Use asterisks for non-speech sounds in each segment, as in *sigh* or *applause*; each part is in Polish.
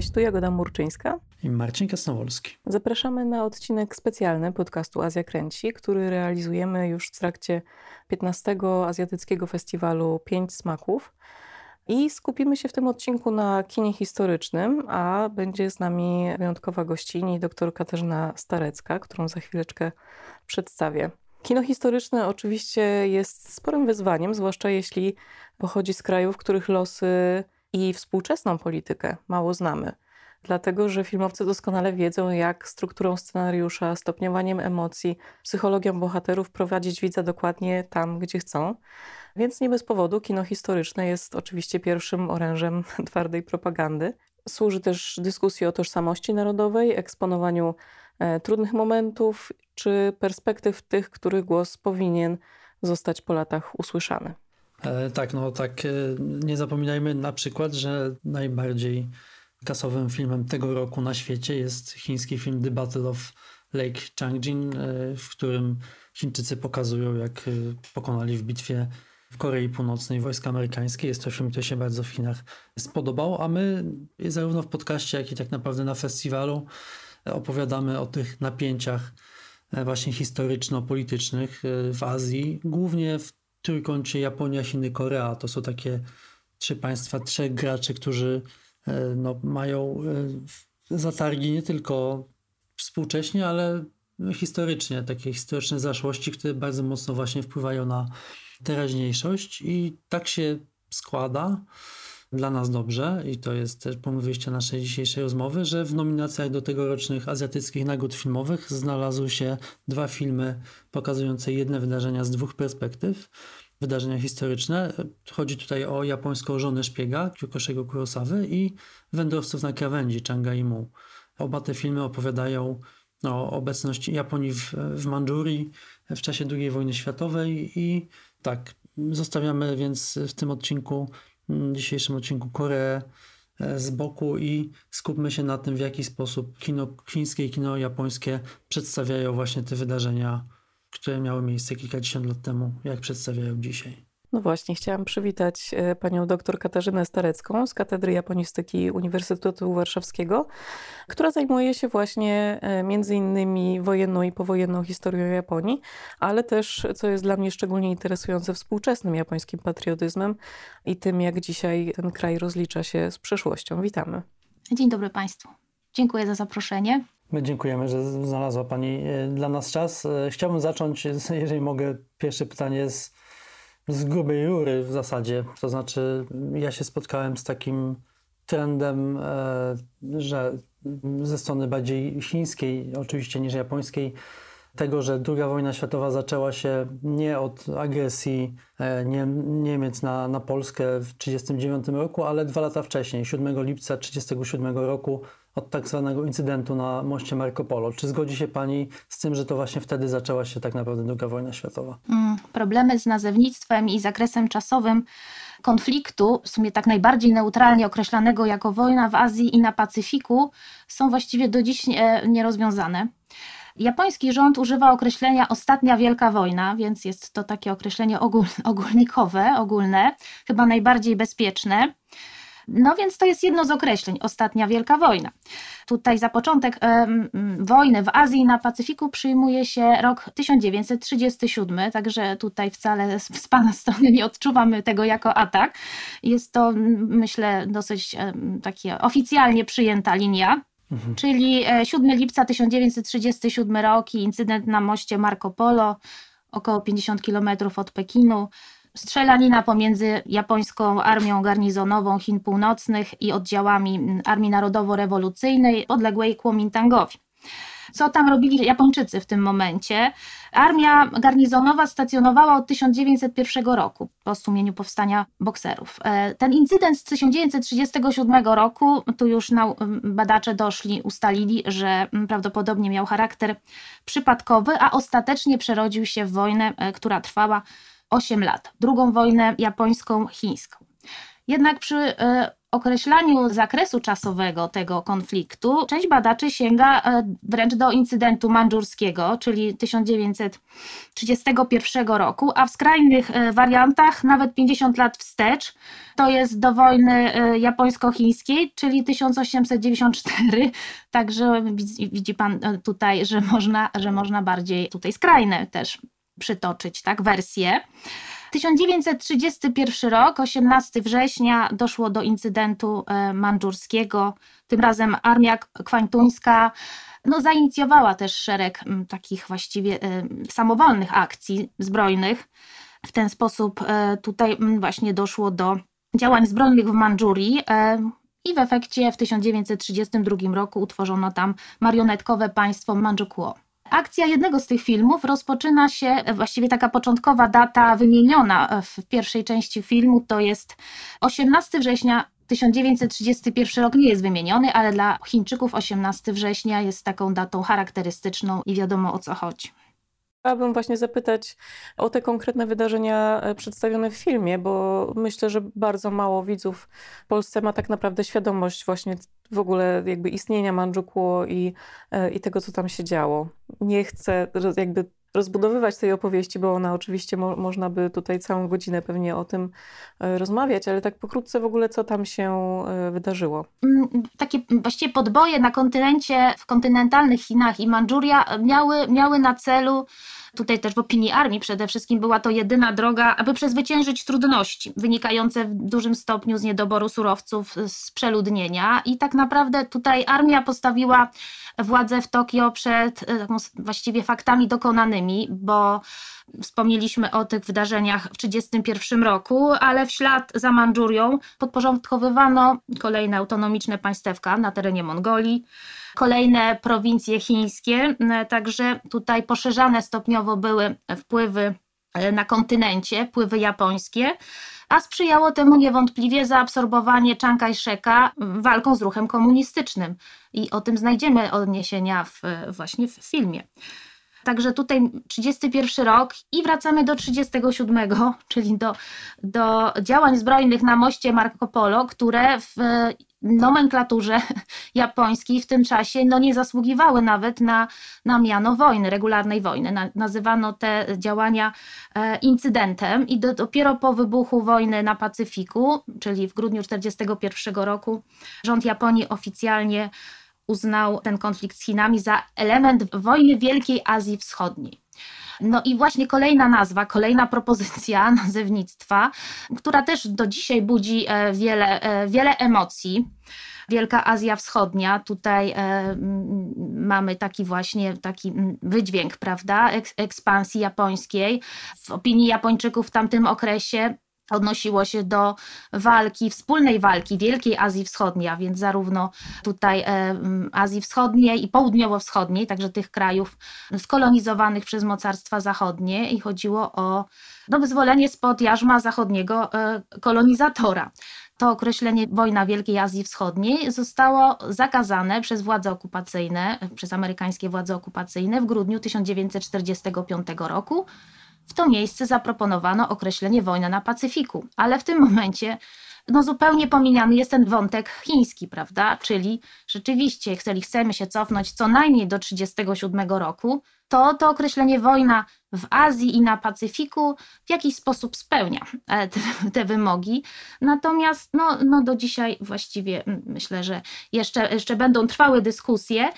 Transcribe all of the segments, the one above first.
Cześć, tu Jagoda Murczyńska i Marcin Kasnowolski. Zapraszamy na odcinek specjalny podcastu Azja Kręci, który realizujemy już w trakcie 15. Azjatyckiego Festiwalu Pięć Smaków. I skupimy się w tym odcinku na kinie historycznym, a będzie z nami wyjątkowa gościni, dr Katarzyna Starecka, którą za chwileczkę przedstawię. Kino historyczne oczywiście jest sporym wyzwaniem, zwłaszcza jeśli pochodzi z krajów, których losy i współczesną politykę mało znamy. Dlatego, że filmowcy doskonale wiedzą, jak strukturą scenariusza, stopniowaniem emocji, psychologią bohaterów prowadzić widza dokładnie tam, gdzie chcą. Więc nie bez powodu kino historyczne jest oczywiście pierwszym orężem *laughs* twardej propagandy. Służy też dyskusji o tożsamości narodowej, eksponowaniu e, trudnych momentów czy perspektyw tych, których głos powinien zostać po latach usłyszany. E, tak, no tak. E, nie zapominajmy na przykład, że najbardziej kasowym filmem tego roku na świecie jest chiński film The Battle of Lake Changjin, e, w którym Chińczycy pokazują, jak pokonali w bitwie w Korei Północnej wojska amerykańskie. Jest to film, który się bardzo w Chinach spodobał, a my zarówno w podcaście, jak i tak naprawdę na festiwalu opowiadamy o tych napięciach właśnie historyczno-politycznych w Azji, głównie w trójkącie Japonia, Chiny, Korea. To są takie trzy państwa, trzech graczy, którzy e, no, mają e, zatargi nie tylko współcześnie, ale historycznie, takie historyczne zaszłości, które bardzo mocno właśnie wpływają na teraźniejszość i tak się składa dla nas dobrze i to jest też punkt wyjścia naszej dzisiejszej rozmowy, że w nominacjach do tegorocznych azjatyckich nagród filmowych znalazły się dwa filmy pokazujące jedne wydarzenia z dwóch perspektyw. Wydarzenia historyczne. Chodzi tutaj o japońską żonę szpiega Kyokoshego Kurosawy i Wędrowców na krawędzi Changa Imu. Oba te filmy opowiadają o obecności Japonii w, w Mandżurii w czasie II wojny światowej i tak, zostawiamy więc w tym odcinku dzisiejszym odcinku Koreę e, z boku i skupmy się na tym, w jaki sposób kino chińskie i kino japońskie przedstawiają właśnie te wydarzenia, które miały miejsce kilkadziesiąt lat temu, jak przedstawiają dzisiaj. No właśnie, chciałam przywitać e, panią dr Katarzynę Starecką z Katedry Japonistyki Uniwersytetu Warszawskiego, która zajmuje się właśnie e, między innymi wojenną i powojenną historią Japonii, ale też, co jest dla mnie szczególnie interesujące, współczesnym japońskim patriotyzmem i tym, jak dzisiaj ten kraj rozlicza się z przeszłością. Witamy. Dzień dobry Państwu. Dziękuję za zaproszenie. My dziękujemy, że znalazła Pani e, dla nas czas. Chciałbym zacząć, jeżeli mogę, pierwsze pytanie z z grubej rury w zasadzie. To znaczy, ja się spotkałem z takim trendem, e, że ze strony bardziej chińskiej, oczywiście niż japońskiej, tego, że II wojna światowa zaczęła się nie od agresji e, Niemiec na, na Polskę w 1939 roku, ale dwa lata wcześniej, 7 lipca 1937 roku, od tak zwanego incydentu na moście Marco Polo. Czy zgodzi się Pani z tym, że to właśnie wtedy zaczęła się tak naprawdę II wojna światowa? Mm, problemy z nazewnictwem i zakresem czasowym konfliktu, w sumie tak najbardziej neutralnie określanego jako wojna w Azji i na Pacyfiku, są właściwie do dziś nierozwiązane. Japoński rząd używa określenia ostatnia wielka wojna, więc jest to takie określenie ogól, ogólnikowe, ogólne, chyba najbardziej bezpieczne. No więc to jest jedno z określeń, ostatnia wielka wojna. Tutaj za początek um, wojny w Azji na Pacyfiku przyjmuje się rok 1937, także tutaj wcale z, z Pana strony nie odczuwamy tego jako atak. Jest to, myślę, dosyć um, takie oficjalnie przyjęta linia. Mhm. Czyli 7 e, lipca 1937 rok i incydent na moście Marco Polo, około 50 km od Pekinu strzelanina pomiędzy japońską armią garnizonową Chin Północnych i oddziałami Armii Narodowo-Rewolucyjnej podległej Kuomintangowi. Co tam robili Japończycy w tym momencie? Armia garnizonowa stacjonowała od 1901 roku po sumieniu powstania bokserów. E, ten incydent z 1937 roku, tu już badacze doszli, ustalili, że prawdopodobnie miał charakter przypadkowy, a ostatecznie przerodził się w wojnę, e, która trwała 8 lat, drugą wojnę japońską, chińską. Jednak przy e, określaniu zakresu czasowego tego konfliktu część badaczy sięga e, wręcz do incydentu mandżurskiego, czyli 1931 roku, a w skrajnych e, wariantach nawet 50 lat wstecz, to jest do wojny japońsko-chińskiej, czyli 1894. Także widzi pan tutaj, że można, że można bardziej tutaj skrajne też przytoczyć, tak, wersje. 1931 rok, 18 września, doszło do incydentu e, mandżurskiego. Tym razem armia kwantuńska no, zainicjowała też szereg takich właściwie e, samowolnych akcji zbrojnych. W ten sposób e, tutaj właśnie doszło do działań zbrojnych w Mandżurii. I w efekcie w 1932 roku utworzono tam marionetkowe państwo Mandżukuo. Akcja jednego z tych filmów rozpoczyna się, właściwie taka początkowa data wymieniona w pierwszej części filmu to jest 18 września 1931 rok nie jest wymieniony, ale dla Chińczyków 18 września jest taką datą charakterystyczną i wiadomo o co chodzi. Chciałabym właśnie zapytać o te konkretne wydarzenia e, przedstawione w filmie, bo myślę, że bardzo mało widzów w Polsce ma tak naprawdę świadomość właśnie w ogóle jakby istnienia Manżukło i, e, i tego, co tam się działo. Nie chcę jakby rozbudowywać tej opowieści, bo ona oczywiście mo można by tutaj całą godzinę pewnie o tym e, rozmawiać, ale tak pokrótce w ogóle co tam się wydarzyło? Mm, takie właściwie podboje na kontynencie, w kontynentalnych Chinach i Mandżuria miały, miały na celu Tutaj też w opinii armii przede wszystkim była to jedyna droga, aby przezwyciężyć trudności wynikające w dużym stopniu z niedoboru surowców, z przeludnienia. I tak naprawdę tutaj armia postawiła władzę w Tokio przed e, właściwie faktami dokonanymi, bo Wspomnieliśmy o tych wydarzeniach w 1931 roku, ale w ślad za Mandżurią podporządkowywano kolejne autonomiczne państewka na terenie Mongolii, kolejne prowincje chińskie, także tutaj poszerzane stopniowo były wpływy e, na kontynencie, wpływy japońskie, a sprzyjało temu niewątpliwie zaabsorbowanie Chiang Kai-sheka walką z ruchem komunistycznym. I o tym znajdziemy odniesienia w, właśnie w filmie. Także tutaj 31 rok i wracamy do 37, czyli do, do działań zbrojnych na moście Marco Polo, które w nomenklaturze *laughs* japońskiej w tym czasie no nie zasługiwały nawet na, na miano wojny, regularnej wojny. Na, nazywano te działania e, incydentem i do, dopiero po wybuchu wojny na Pacyfiku, czyli w grudniu 1941 roku, rząd Japonii oficjalnie uznał ten konflikt z Chinami za element wojny Wielkiej Azji Wschodniej. No i właśnie kolejna nazwa, kolejna propozycja *laughs* nazewnictwa, która też do dzisiaj budzi e, wiele, e, wiele emocji. Wielka Azja Wschodnia, tutaj e, mamy taki właśnie taki wydźwięk, prawda, ekspansji japońskiej. W opinii Japończyków w tamtym okresie odnosiło się do walki, wspólnej walki Wielkiej Azji Wschodniej, a więc zarówno tutaj e, Azji Wschodniej i Południowo-Wschodniej, także tych krajów skolonizowanych przez mocarstwa zachodnie i chodziło o no, wyzwolenie spod jarzma zachodniego e, kolonizatora. To określenie wojna Wielkiej Azji Wschodniej zostało zakazane przez władze okupacyjne, przez amerykańskie władze okupacyjne w grudniu 1945 roku w to miejsce zaproponowano określenie wojna na Pacyfiku, ale w tym momencie no zupełnie pomijany jest ten wątek chiński, prawda? Czyli rzeczywiście, jeżeli chcemy się cofnąć co najmniej do 1937 roku, to to określenie wojna w Azji i na Pacyfiku w jakiś sposób spełnia e, te, *laughs* te wymogi. Natomiast no, no do dzisiaj właściwie myślę, że jeszcze, jeszcze będą trwały dyskusje.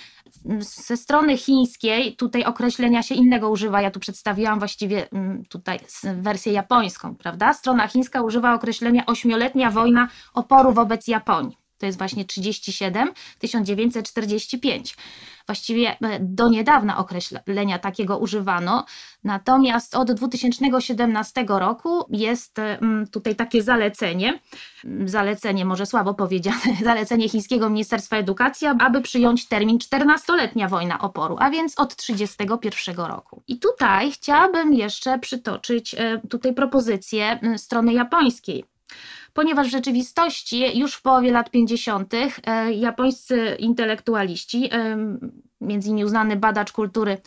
Ze strony chińskiej tutaj określenia się innego używa. Ja tu przedstawiłam właściwie tutaj wersję japońską, prawda? Strona chińska używa określenia ośmioletnia wojna oporu wobec Japonii to jest właśnie 37, 1945. Właściwie e, do niedawna określenia takiego używano, natomiast od 2017 roku jest e, tutaj takie zalecenie, zalecenie może słabo powiedziane, *laughs* zalecenie chińskiego Ministerstwa Edukacji, aby przyjąć termin 14-letnia wojna oporu, a więc od 31 roku. I tutaj chciałabym jeszcze przytoczyć e, tutaj propozycję strony japońskiej ponieważ w rzeczywistości już w połowie lat 50. E, japońscy intelektualiści, między innymi uznany badacz kultury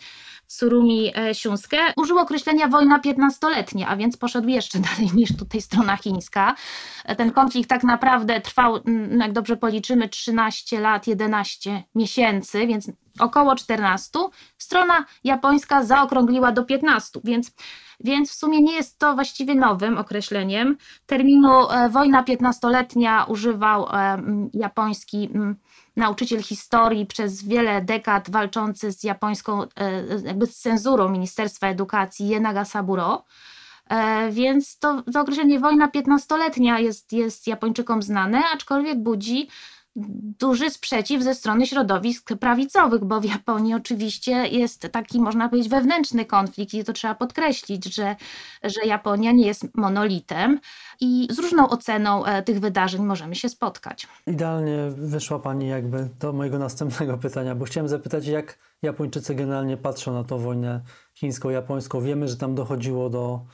Surumi Siunsuke, użył określenia wojna piętnastoletnia, a więc poszedł jeszcze *laughs* dalej niż tutaj strona chińska. Ten konflikt tak naprawdę trwał, mm, jak dobrze policzymy, 13 lat, 11 miesięcy, więc około 14. Strona japońska zaokrągliła do 15, więc, więc w sumie nie jest to właściwie nowym określeniem. Terminu e, wojna piętnastoletnia używał e, japoński nauczyciel historii przez wiele dekad walczący z japońską, e, jakby z cenzurą Ministerstwa Edukacji Jenaga Saburo. Więc to, to określenie wojna piętnastoletnia jest, jest Japończykom znane, aczkolwiek budzi duży sprzeciw ze strony środowisk prawicowych, bo w Japonii oczywiście jest taki, można powiedzieć, wewnętrzny konflikt i to trzeba podkreślić, że, że Japonia nie jest monolitem i z różną oceną e, tych wydarzeń możemy się spotkać. Idealnie wyszła Pani jakby do mojego następnego pytania, bo chciałem zapytać, jak Japończycy generalnie patrzą na tą wojnę chińsko-japońską. Wiemy, że tam dochodziło do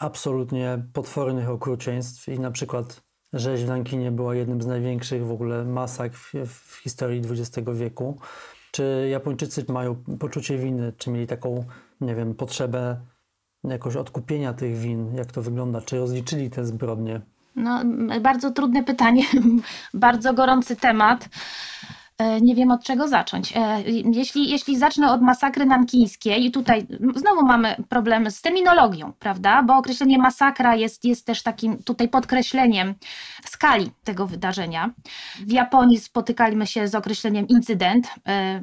absolutnie potwornych okrucieństw i na przykład Rzeź w Nankinie była jednym z największych w ogóle masakr w, w historii XX wieku. Czy Japończycy mają poczucie winy, czy mieli taką, nie wiem, potrzebę jakoś odkupienia tych win? Jak to wygląda? Czy rozliczyli te zbrodnie? No, bardzo trudne pytanie, *laughs* bardzo gorący temat. E, nie wiem od czego zacząć. E, jeśli, jeśli zacznę od masakry nankińskiej, i tutaj znowu mamy problemy z terminologią, prawda? Bo określenie masakra jest, jest też takim tutaj podkreśleniem skali tego wydarzenia. W Japonii spotykaliśmy się z określeniem incydent e,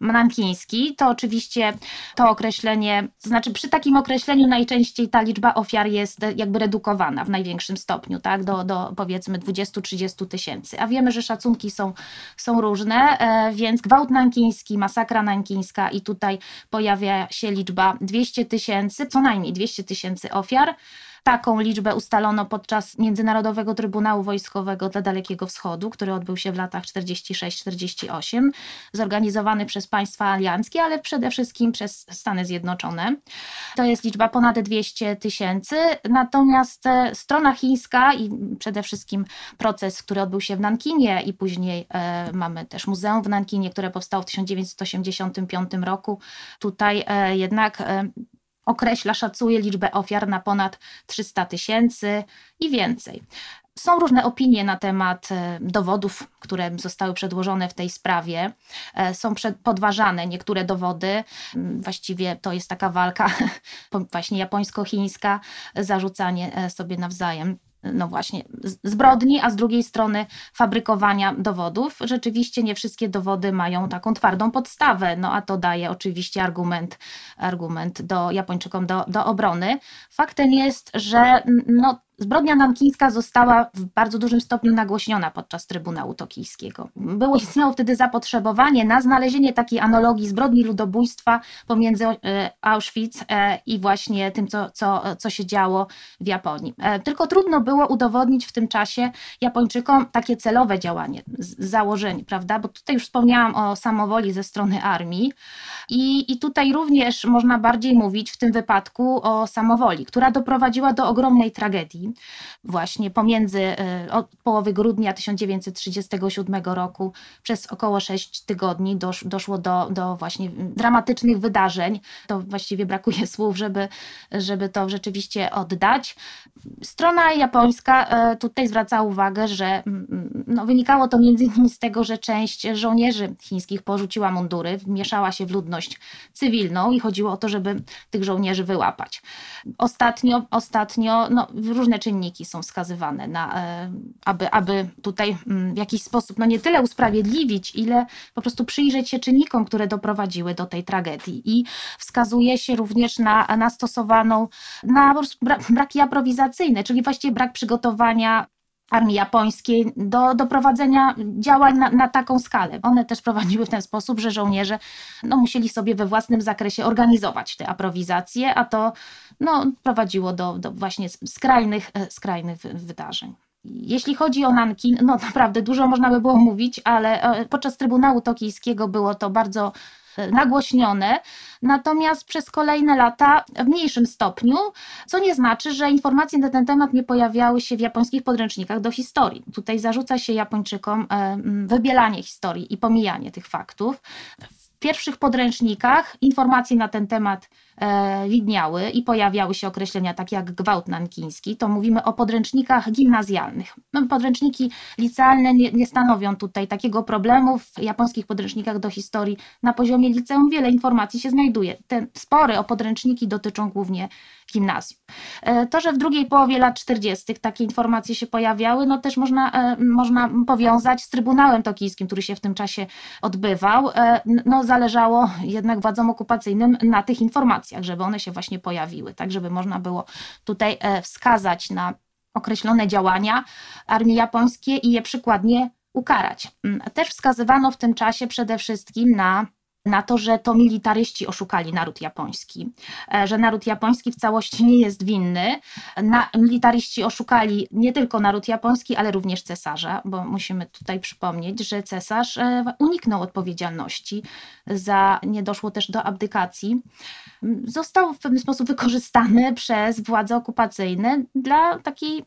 nankiński. To oczywiście to określenie, to znaczy przy takim określeniu najczęściej ta liczba ofiar jest jakby redukowana w największym stopniu, tak? Do, do powiedzmy 20-30 tysięcy. A wiemy, że szacunki są, są różne, e, więc gwałt nankiński, masakra nankińska i tutaj pojawia się liczba 200 tysięcy, co najmniej 200 tysięcy ofiar. Taką liczbę ustalono podczas Międzynarodowego Trybunału Wojskowego dla Dalekiego Wschodu, który odbył się w latach 46-48, zorganizowany przez państwa alianckie, ale przede wszystkim przez Stany Zjednoczone. To jest liczba ponad 200 tysięcy, natomiast e, strona chińska i przede wszystkim proces, który odbył się w Nankinie i później e, mamy też muzeum w Nankinie, które powstało w 1985 roku. Tutaj e, jednak e, określa, szacuje liczbę ofiar na ponad 300 tysięcy i więcej. Są różne opinie na temat e, dowodów, które zostały przedłożone w tej sprawie. E, są podważane niektóre dowody. Mm, właściwie to jest taka walka *laughs* właśnie japońsko-chińska, zarzucanie e, sobie nawzajem no właśnie, zbrodni, a z drugiej strony fabrykowania dowodów. Rzeczywiście nie wszystkie dowody mają taką twardą podstawę, no a to daje oczywiście argument, argument do Japończykom do, do obrony. Faktem jest, że no, Zbrodnia nankińska została w bardzo dużym stopniu nagłośniona podczas Trybunału Tokijskiego. Było istniało wtedy zapotrzebowanie na znalezienie takiej analogii zbrodni ludobójstwa pomiędzy e, Auschwitz e, i właśnie tym, co, co, co się działo w Japonii. E, tylko trudno było udowodnić w tym czasie Japończykom takie celowe działanie, założenie, prawda? Bo tutaj już wspomniałam o samowoli ze strony armii i, i tutaj również można bardziej mówić w tym wypadku o samowoli, która doprowadziła do ogromnej tragedii właśnie pomiędzy e, od połowy grudnia 1937 roku przez około 6 tygodni dosz, doszło do, do właśnie dramatycznych wydarzeń. To właściwie brakuje słów, żeby, żeby to rzeczywiście oddać. Strona japońska e, tutaj zwraca uwagę, że no, wynikało to między innymi z tego, że część żołnierzy chińskich porzuciła mundury, wmieszała się w ludność cywilną i chodziło o to, żeby tych żołnierzy wyłapać. Ostatnio, ostatnio no, różne czynniki są wskazywane, na, e, aby, aby tutaj mm, w jakiś sposób no nie tyle usprawiedliwić, ile po prostu przyjrzeć się czynnikom, które doprowadziły do tej tragedii. I wskazuje się również na, na stosowaną, na braki aprowizacyjne, czyli właściwie brak przygotowania armii japońskiej do, do prowadzenia działań na, na, taką skalę. One też prowadziły w ten sposób, że żołnierze no, musieli sobie we własnym zakresie organizować te aprowizacje, a to no, prowadziło do, do właśnie skrajnych, e, skrajnych wydarzeń. Jeśli chodzi o Nankin, no naprawdę dużo można by było mówić, ale e, podczas Trybunału Tokijskiego było to bardzo nagłośnione, natomiast przez kolejne lata w mniejszym stopniu, co nie znaczy, że informacje na ten temat nie pojawiały się w japońskich podręcznikach do historii. Tutaj zarzuca się Japończykom e, wybielanie historii i pomijanie tych faktów pierwszych podręcznikach informacje na ten temat widniały i pojawiały się określenia takie jak gwałt nankiński, to mówimy o podręcznikach gimnazjalnych. No, podręczniki licealne nie, nie, stanowią tutaj takiego problemu. W japońskich podręcznikach do historii na poziomie liceum wiele informacji się znajduje. Te spory o podręczniki dotyczą głównie gimnazjum. E, to, że w drugiej połowie lat 40. takie informacje się pojawiały, no też można, e, można powiązać z Trybunałem Tokijskim, który się w tym czasie odbywał. E, no, zależało jednak władzom okupacyjnym na tych informacjach, żeby one się właśnie pojawiły, tak żeby można było tutaj wskazać na określone działania armii japońskiej i je przykładnie ukarać. Mm, też wskazywano w tym czasie przede wszystkim na na to, że to militaryści oszukali naród japoński, e, że naród japoński w całości nie jest winny. Na, militaryści oszukali nie tylko naród japoński, ale również cesarza, bo musimy tutaj przypomnieć, że cesarz e, uniknął odpowiedzialności za, nie doszło też do abdykacji. Został w pewien sposób wykorzystany *laughs* przez władze okupacyjne dla takiej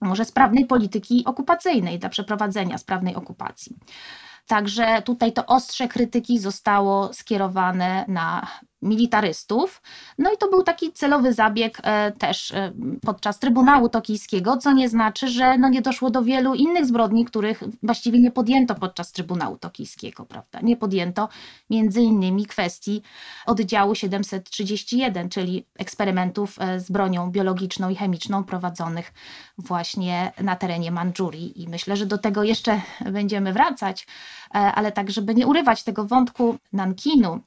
może sprawnej polityki okupacyjnej, dla przeprowadzenia sprawnej okupacji. Także tutaj to ostrze krytyki zostało skierowane na militarystów. No i to był taki celowy zabieg e, też e, podczas Trybunału Tokijskiego, co nie znaczy, że no nie doszło do wielu innych zbrodni, których właściwie nie podjęto podczas Trybunału Tokijskiego, prawda? Nie podjęto między innymi kwestii oddziału 731, czyli eksperymentów e, z bronią biologiczną i chemiczną prowadzonych właśnie na terenie Mandżurii i myślę, że do tego jeszcze będziemy wracać, ale tak, żeby nie urywać tego wątku Nankinu,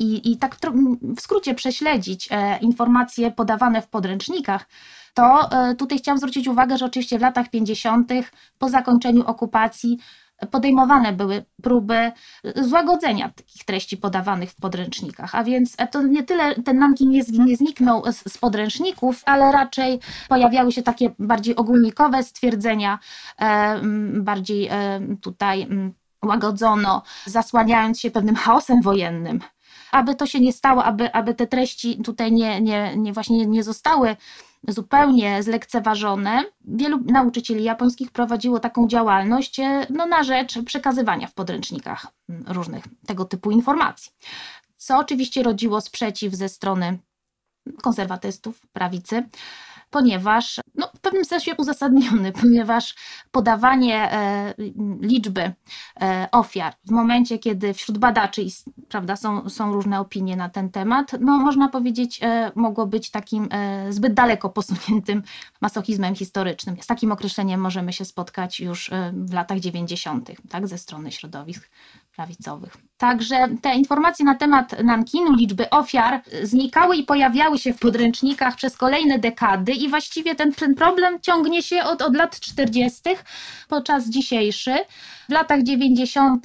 i, i tak w skrócie prześledzić e, informacje podawane w podręcznikach, to e, tutaj chciałam zwrócić uwagę, że oczywiście w latach 50. po zakończeniu okupacji podejmowane były próby złagodzenia takich treści podawanych w podręcznikach. A więc e, to nie tyle ten Nankin nie, zniknął z, z, podręczników, ale raczej pojawiały się takie bardziej ogólnikowe stwierdzenia, e, bardziej e, tutaj łagodzono, zasłaniając się pewnym chaosem wojennym aby to się nie stało, aby, aby te treści tutaj nie, nie, nie właśnie nie zostały zupełnie zlekceważone. Wielu nauczycieli japońskich prowadziło taką działalność e, no, na rzecz przekazywania w podręcznikach różnych tego typu informacji. Co oczywiście rodziło sprzeciw ze strony konserwatystów, prawicy, ponieważ no, w pewnym sensie uzasadniony, *laughs* ponieważ podawanie e, liczby e, ofiar w momencie, kiedy wśród badaczy prawda, są, są różne opinie na ten temat, no, można powiedzieć, e, mogło być takim zbyt daleko posuniętym masochizmem historycznym. Z takim określeniem możemy się spotkać już w latach 90., tak, ze strony środowisk prawicowych. Także te informacje na temat Nankinu, liczby ofiar znikały i pojawiały się w podręcznikach przez kolejne dekady i właściwie ten, ten problem ciągnie się od, od lat 40. po czas dzisiejszy. W latach 90.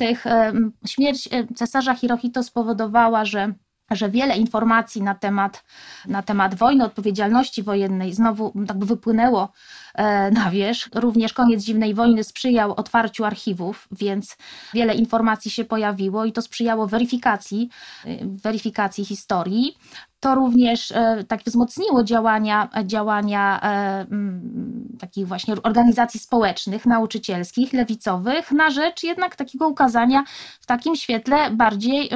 śmierć cesarza Hirohito spowodowała, że że wiele informacji na temat, na temat wojny, odpowiedzialności wojennej znowu tak wypłynęło e, na wierzch. Również koniec zimnej wojny sprzyjał otwarciu archiwów, więc wiele informacji się pojawiło i to sprzyjało weryfikacji, e, weryfikacji historii. To również e, tak wzmocniło działania, działania takich właśnie organizacji społecznych, nauczycielskich, lewicowych na rzecz jednak takiego ukazania w takim świetle bardziej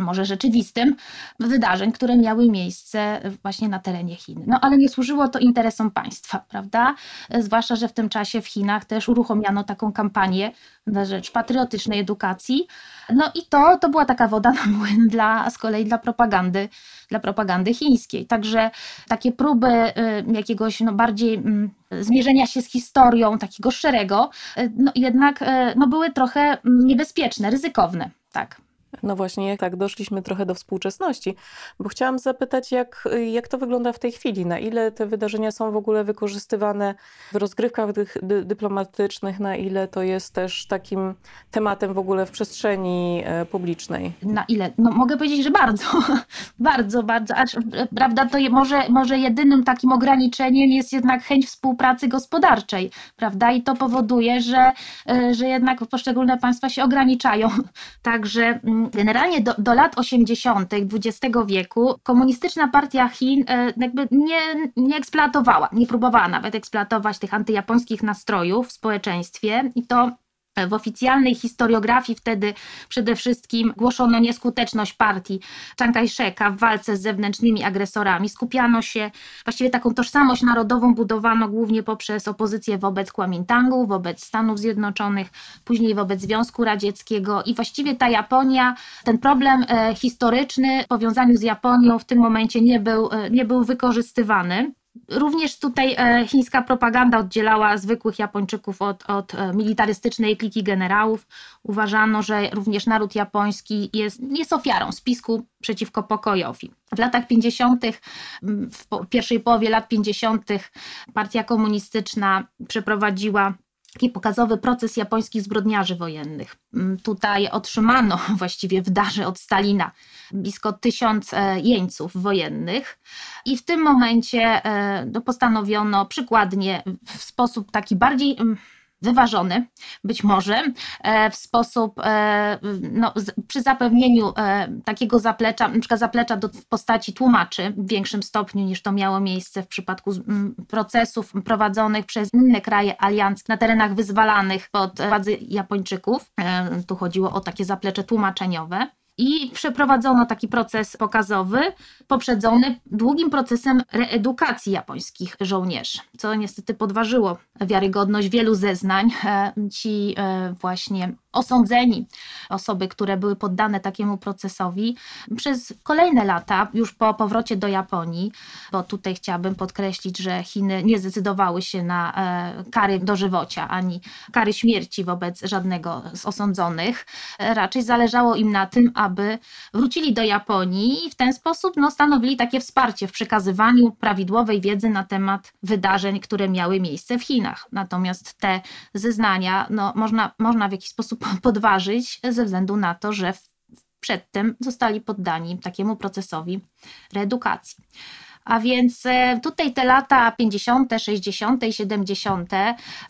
może rzeczywistym, wydarzeń, które miały miejsce właśnie na terenie Chin. No ale nie służyło to interesom państwa, prawda? Zwłaszcza, że w tym czasie w Chinach też uruchomiono taką kampanię na rzecz patriotycznej edukacji. No i to, to była taka woda na młyn dla, z kolei dla propagandy, dla propagandy chińskiej. Także takie próby y, jakiegoś no, bardziej mm, zmierzenia się z historią, takiego szerego, y, no jednak y, no, były trochę mm, niebezpieczne, ryzykowne. Tak. No właśnie, tak, doszliśmy trochę do współczesności, bo chciałam zapytać, jak, jak to wygląda w tej chwili, na ile te wydarzenia są w ogóle wykorzystywane w rozgrywkach dy, dy, dyplomatycznych, na ile to jest też takim tematem w ogóle w przestrzeni e, publicznej? Na ile? No mogę powiedzieć, że bardzo, *laughs* bardzo, bardzo, aż prawda, to je, może, może jedynym takim ograniczeniem jest jednak chęć współpracy gospodarczej, prawda, i to powoduje, że, e, że jednak poszczególne państwa się ograniczają, *laughs* także mm, generalnie do, do lat 80. XX wieku komunistyczna partia Chin e, jakby nie, nie eksploatowała, nie próbowała nawet eksploatować tych antyjapońskich nastrojów w społeczeństwie i to W oficjalnej historiografii wtedy przede wszystkim głoszono nieskuteczność partii Chiang Kai-sheka w walce z zewnętrznymi agresorami. Skupiano się, właściwie taką tożsamość narodową budowano głównie poprzez opozycję wobec Kuomintangu, wobec Stanów Zjednoczonych, później wobec Związku Radzieckiego i właściwie ta Japonia, ten problem e, historyczny w powiązaniu z Japonią w tym momencie nie był, e, nie był wykorzystywany. Również tutaj e, chińska propaganda oddzielała zwykłych Japończyków od, od e, militarystycznej kliki generałów. Uważano, że również naród japoński jest, jest ofiarą spisku przeciwko pokojowi. W latach 50., w pierwszej połowie lat 50., partia komunistyczna przeprowadziła taki pokazowy proces japońskich zbrodniarzy wojennych. Mm, tutaj otrzymano *laughs* właściwie w darze od Stalina blisko tysiąc e, jeńców wojennych i w tym momencie e, no, postanowiono przykładnie w sposób taki bardziej mm, wyważony, być może, e, w sposób, e, no, przy zapewnieniu e, takiego zaplecza, na przykład zaplecza do, postaci tłumaczy w większym stopniu niż to miało miejsce w przypadku procesów prowadzonych przez inne kraje aliancji na terenach wyzwalanych pod władzy Japończyków. Tu chodziło o takie zaplecze tłumaczeniowe i przeprowadzono taki proces pokazowy, poprzedzony długim procesem reedukacji japońskich żołnierzy, co niestety podważyło wiarygodność wielu zeznań. E, ci e, właśnie osądzeni, osoby, które były poddane takiemu procesowi, przez kolejne lata, już po powrocie do Japonii, bo tutaj chciałabym podkreślić, że Chiny nie zdecydowały się na e, kary dożywocia ani kary śmierci wobec żadnego z osądzonych. Raczej zależało im na tym, aby wrócili do Japonii i w ten sposób no, stanowili takie wsparcie w przekazywaniu prawidłowej wiedzy na temat wydarzeń, które miały miejsce w Chinach. Natomiast te zeznania no, można, można w jakiś sposób *laughs* podważyć ze względu na to, że przedtem zostali poddani takiemu procesowi reedukacji. A więc e, tutaj te lata 50., 60., 70.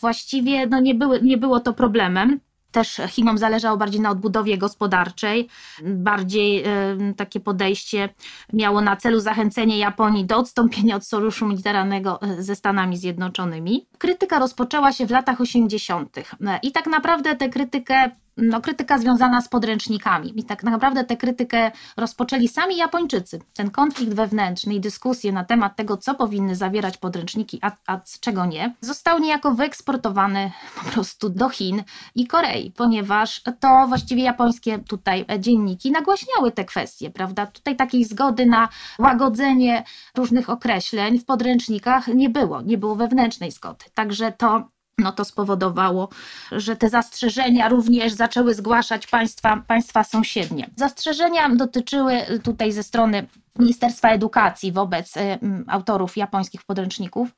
właściwie no nie, były, nie było to problemem. Też Chinom zależało bardziej na odbudowie gospodarczej, bardziej y, takie podejście miało na celu zachęcenie Japonii do odstąpienia od sojuszu militarnego e, ze Stanami Zjednoczonymi. Krytyka rozpoczęła się w latach 80. i tak naprawdę tę krytykę no, krytyka związana z podręcznikami. I tak naprawdę tę krytykę rozpoczęli sami Japończycy. Ten konflikt wewnętrzny i dyskusje na temat tego, co powinny zawierać podręczniki, a, a czego nie, został niejako wyeksportowany *laughs* po prostu do Chin i Korei, ponieważ to właściwie japońskie tutaj dzienniki nagłaśniały te kwestie, prawda? Tutaj takiej zgody na łagodzenie różnych określeń w podręcznikach nie było, nie było wewnętrznej zgody. Także to no to spowodowało, że te zastrzeżenia również zaczęły zgłaszać państwa, państwa sąsiednie. Zastrzeżenia dotyczyły tutaj ze strony Ministerstwa Edukacji wobec y, autorów japońskich podręczników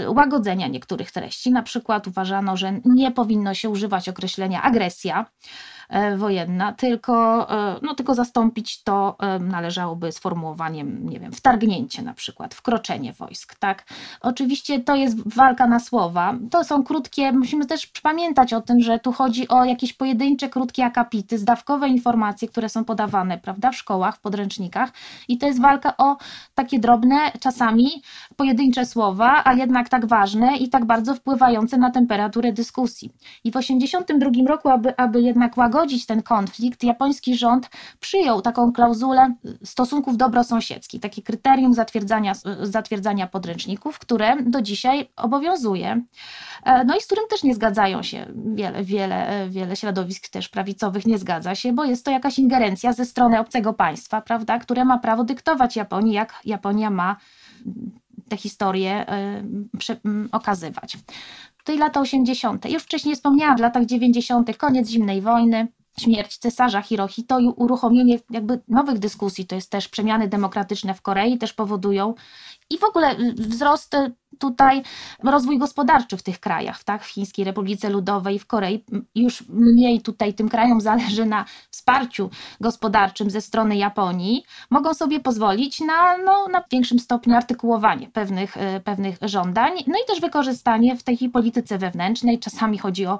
y, łagodzenia niektórych treści. Na przykład uważano, że nie powinno się używać określenia agresja wojenna, tylko, e, no, tylko zastąpić to e, należałoby sformułowaniem, nie wiem, wtargnięcie na przykład, wkroczenie wojsk, tak. Oczywiście to jest walka na słowa, to są krótkie, musimy też pamiętać o tym, że tu chodzi o jakieś pojedyncze, krótkie akapity, zdawkowe informacje, które są podawane, prawda, w szkołach, w podręcznikach i to jest walka o takie drobne, czasami pojedyncze słowa, a jednak tak ważne i tak bardzo wpływające na temperaturę dyskusji. I w 1982 roku, aby, aby jednak łagodzić zagodzić ten konflikt, japoński rząd przyjął taką klauzulę stosunków dobrosąsiedzkich, takie kryterium zatwierdzania, zatwierdzania podręczników, które do dzisiaj obowiązuje. E, no i z którym też nie zgadzają się wiele, wiele, wiele środowisk też prawicowych nie zgadza się, bo jest to jakaś ingerencja ze strony obcego państwa, prawda, które ma prawo dyktować Japonii, jak Japonia ma te historie e, okazywać. Tutaj lata 80. Już wcześniej wspomniałam, w latach 90. koniec zimnej wojny, śmierć cesarza Hirohito i uruchomienie jakby nowych dyskusji, to jest też przemiany demokratyczne w Korei też powodują i w ogóle wzrost tutaj rozwój gospodarczy w tych krajach, tak? w Chińskiej Republice Ludowej, w Korei. Już mniej tutaj tym krajom *laughs* zależy na wsparciu gospodarczym ze strony Japonii. Mogą sobie pozwolić na, no, na większym stopniu artykułowanie pewnych, e, pewnych żądań, no i też wykorzystanie w tej polityce wewnętrznej. Czasami chodzi o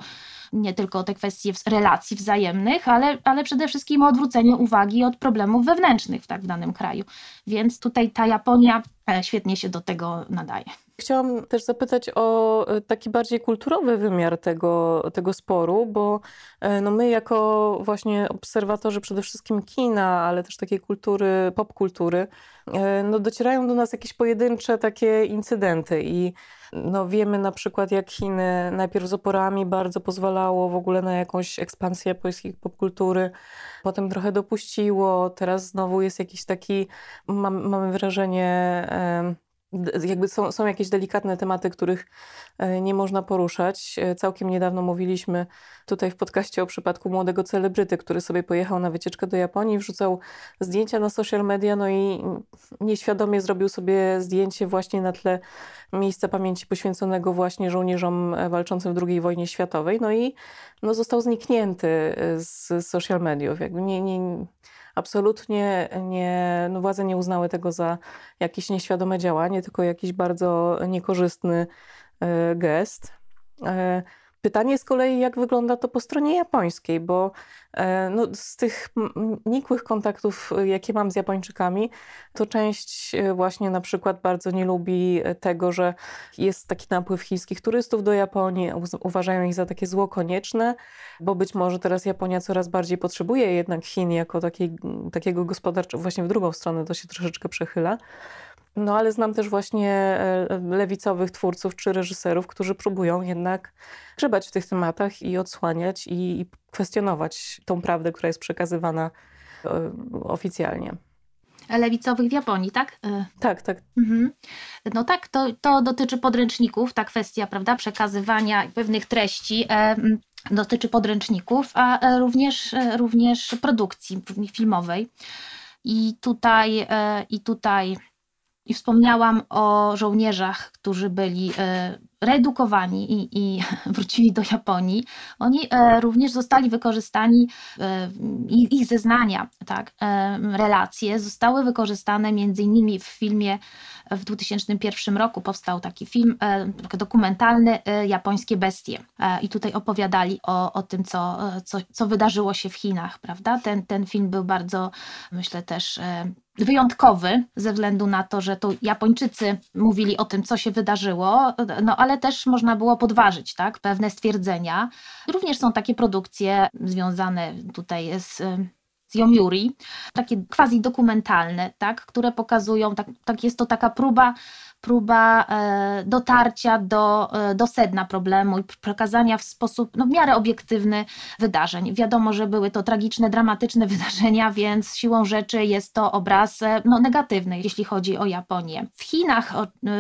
nie tylko o te kwestie relacji wzajemnych, ale, ale przede wszystkim o odwrócenie uwagi od problemów wewnętrznych tak, w danym kraju. Więc tutaj ta Japonia świetnie się do tego nadaje. Chciałam też zapytać o e, taki bardziej kulturowy wymiar tego, tego sporu, bo e, no my jako właśnie obserwatorzy przede wszystkim kina, ale też takiej kultury, popkultury, e, no docierają do nas jakieś pojedyncze takie incydenty i no wiemy na przykład jak Chiny najpierw z oporami bardzo pozwalało w ogóle na jakąś ekspansję japońskiej popkultury, potem trochę dopuściło, teraz znowu jest jakiś taki, mam, mamy wrażenie jakby są, są jakieś delikatne tematy, których e, nie można poruszać. E, całkiem niedawno mówiliśmy tutaj w podcaście o przypadku młodego celebryty, który sobie pojechał na wycieczkę do Japonii, wrzucał zdjęcia na social media, no i nieświadomie zrobił sobie zdjęcie właśnie na tle miejsca pamięci poświęconego właśnie żołnierzom e, walczącym w II wojnie światowej, no i no, został zniknięty z social mediów. Jakby nie, nie, absolutnie nie, no władze nie uznały tego za jakieś nieświadome działanie, tylko jakiś bardzo niekorzystny e, gest. E, Pytanie z kolei, jak wygląda to po stronie japońskiej, bo e, no, z tych nikłych kontaktów, jakie mam z Japończykami, to część e, właśnie na przykład bardzo nie lubi tego, że jest taki napływ chińskich turystów do Japonii, uważają ich za takie zło konieczne, bo być może teraz Japonia coraz bardziej potrzebuje jednak Chin jako takiej, takiego gospodarczego, właśnie w drugą stronę to się troszeczkę przechyla. No ale znam też właśnie e, lewicowych twórców czy reżyserów, którzy próbują jednak grzebać w tych tematach i odsłaniać i kwestionować tą prawdę, która jest przekazywana e, oficjalnie. Lewicowych w Japonii, tak? E. Tak, tak. Mhm. No tak, to, to dotyczy podręczników, ta kwestia, prawda, przekazywania pewnych treści dotyczy podręczników, a również, również produkcji filmowej. I tutaj, i tutaj i wspomniałam o żołnierzach, którzy byli e, reedukowani i, i *laughs* wrócili do Japonii. Oni e, również zostali wykorzystani, e, ich zeznania, tak, relacje zostały wykorzystane między innymi w filmie w 2001 roku powstał taki film dokumentalny Japońskie bestie i tutaj opowiadali o, o tym, co, co, co wydarzyło się w Chinach, prawda? Ten, ten film był bardzo, myślę też wyjątkowy ze względu na to, że tu Japończycy mówili o tym, co się wydarzyło, no ale też można było podważyć tak, pewne stwierdzenia. Również są takie produkcje związane tutaj z z Yomiuri, takie quasi dokumentalne, tak, które pokazują, tak, tak jest to taka próba próba e, dotarcia do, e, do sedna problemu i przekazania w sposób no, w miarę obiektywny wydarzeń. Wiadomo, że były to tragiczne, dramatyczne *laughs* wydarzenia, więc siłą rzeczy jest to obraz e, no, negatywny, jeśli chodzi o Japonię. W Chinach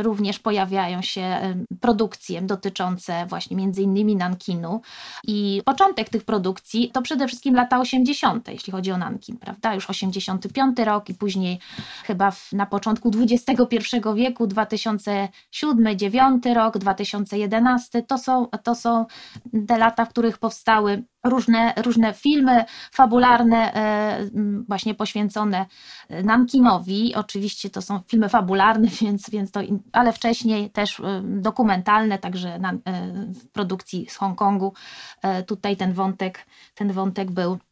również pojawiają się produkcje dotyczące właśnie między innymi Nankinu i początek tych produkcji to przede wszystkim lata 80., jeśli chodzi o Nankin, prawda? Już 85 rok i później chyba w, na początku XXI wieku, 2000 2007, 2009 rok, 2011. To są, to są te lata, w których powstały różne, różne filmy fabularne, e, właśnie poświęcone Nankinowi. Oczywiście to są filmy fabularne, *laughs* więc, więc to, ale wcześniej też e, dokumentalne, także e, w produkcji z Hongkongu. Tutaj ten wątek, ten wątek był E,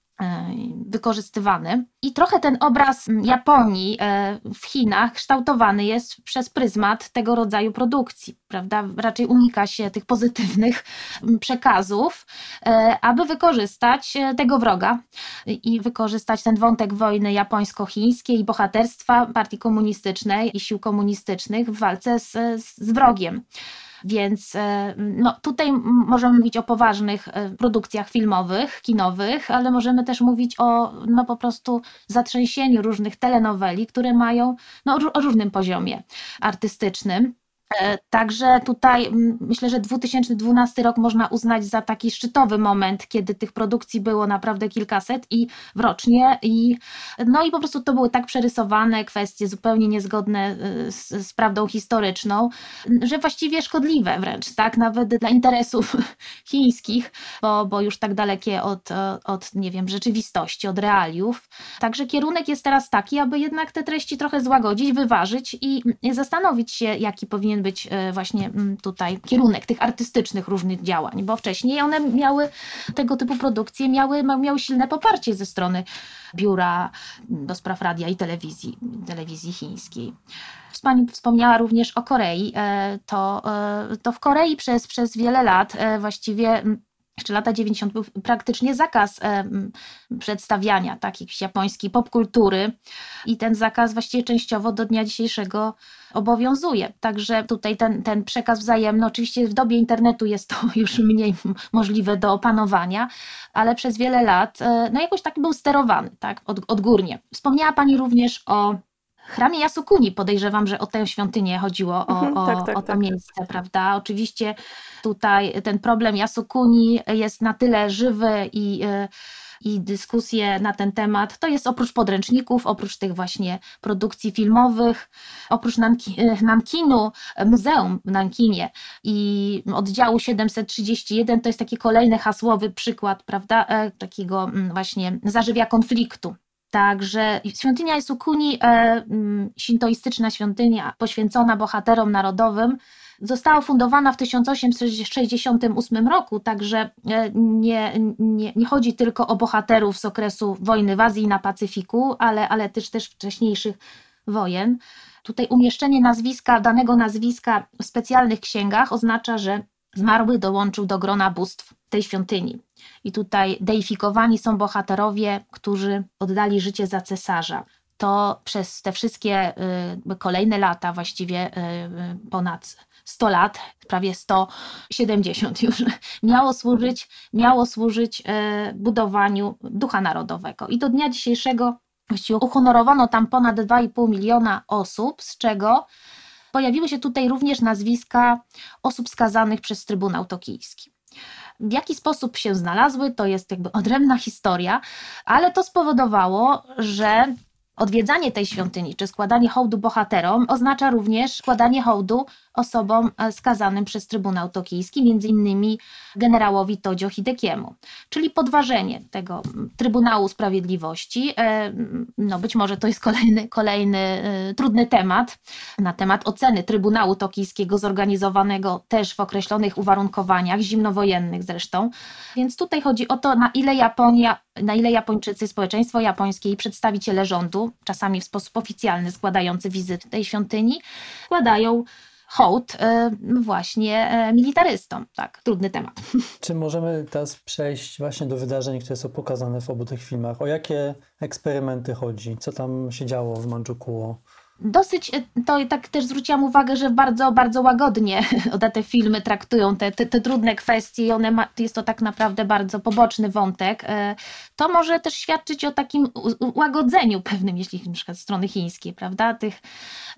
wykorzystywany. I trochę ten obraz Japonii e, w Chinach kształtowany jest przez pryzmat tego rodzaju produkcji, prawda? Raczej unika się tych pozytywnych przekazów, e, aby wykorzystać tego wroga i wykorzystać ten wątek wojny japońsko-chińskiej i bohaterstwa partii komunistycznej i sił komunistycznych w walce z, z wrogiem. Więc e, no, tutaj możemy mówić o poważnych e, produkcjach filmowych, kinowych, ale możemy też mówić o no, po prostu zatrzęsieniu różnych telenoweli, które mają no, o różnym poziomie artystycznym. E, także tutaj myślę, że 2012 rok można uznać za taki szczytowy moment, kiedy tych produkcji było naprawdę kilkaset i rocznie i no i po prostu to były tak przerysowane kwestie zupełnie niezgodne e, z, z prawdą historyczną, że właściwie szkodliwe wręcz, tak, nawet dla interesów *laughs* chińskich, bo, bo już tak dalekie od, od, nie wiem, rzeczywistości, od realiów. Także kierunek jest teraz taki, aby jednak te treści trochę złagodzić, wyważyć i zastanowić się, jaki powinien powinien być e, właśnie mm, tutaj kierunek tych artystycznych różnych działań, bo wcześniej one miały tego typu produkcje, miały, miały silne poparcie ze strony biura do spraw radia i telewizji, telewizji chińskiej. Pani wspomniała również o Korei. E, to, e, to w Korei przez, przez wiele lat właściwie jeszcze lata 90. był praktycznie zakaz e, przedstawiania takich japońskiej popkultury i ten zakaz właściwie częściowo do dnia dzisiejszego obowiązuje. Także tutaj ten, ten przekaz wzajemny, oczywiście w dobie internetu jest to *laughs* już mniej możliwe do opanowania, ale przez wiele lat e, no jakoś tak był sterowany, tak, od, odgórnie. Wspomniała Pani również o chramie Yasukuni podejrzewam, że o tę świątynię chodziło, o, mhm, o, tak, tak, o to tak. miejsce, prawda? Oczywiście tutaj ten problem Yasukuni jest na tyle żywy i e, i dyskusje na ten temat. To jest oprócz podręczników, oprócz tych właśnie produkcji filmowych, oprócz Nanki, e, Nankinu, Muzeum w Nankinie i oddziału 731 to jest taki kolejny hasłowy przykład, prawda, e, takiego mm, właśnie zażywia konfliktu. Także świątynia Isukuni, e, mm, sintoistyczna świątynia poświęcona bohaterom narodowym, została fundowana w 1868 roku, także e, nie, nie, nie chodzi tylko o bohaterów z okresu wojny w Azji na Pacyfiku, ale, ale też, też wcześniejszych wojen. Tutaj umieszczenie nazwiska, danego nazwiska w specjalnych księgach oznacza, że zmarły dołączył do grona bóstw tej świątyni. I tutaj deifikowani są bohaterowie, którzy oddali życie za cesarza. To przez te wszystkie y, kolejne lata, właściwie y, y, ponad 100 lat, prawie 170 już, *laughs* miało służyć, miało służyć budowaniu ducha narodowego. I do dnia dzisiejszego uhonorowano tam ponad 2,5 miliona osób, z czego pojawiły się tutaj również nazwiska osób skazanych przez Trybunał Tokijski. W jaki sposób się znalazły, to jest jakby odrębna historia, ale to spowodowało, że Odwiedzanie tej świątyni czy składanie hołdu bohaterom oznacza również składanie hołdu osobom e, skazanym przez Trybunał Tokijski, między innymi generałowi Todzio Hidekiemu, czyli podważenie tego Trybunału Sprawiedliwości. E, no być może to jest kolejny, kolejny e, trudny temat, na temat oceny Trybunału Tokijskiego zorganizowanego też w określonych uwarunkowaniach, zimnowojennych zresztą. Więc tutaj chodzi o to, na ile Japonia na ile Japończycy, społeczeństwo japońskie i przedstawiciele rządu, czasami w sposób oficjalny składający wizyty tej świątyni, składają hołd e, właśnie e, militarystom. Tak, trudny temat. *laughs* Czy możemy teraz przejść właśnie do wydarzeń, które są pokazane w obu tych filmach? O jakie eksperymenty chodzi? Co tam się działo w Mandżukuo? Dosyć, e, to tak też zwróciłam uwagę, że bardzo, bardzo łagodnie *laughs* te filmy traktują te, te, te trudne kwestie i one ma, jest to tak naprawdę bardzo poboczny wątek. To może też świadczyć o takim łagodzeniu pewnym, jeśli na przykład strony chińskiej, prawda, tych,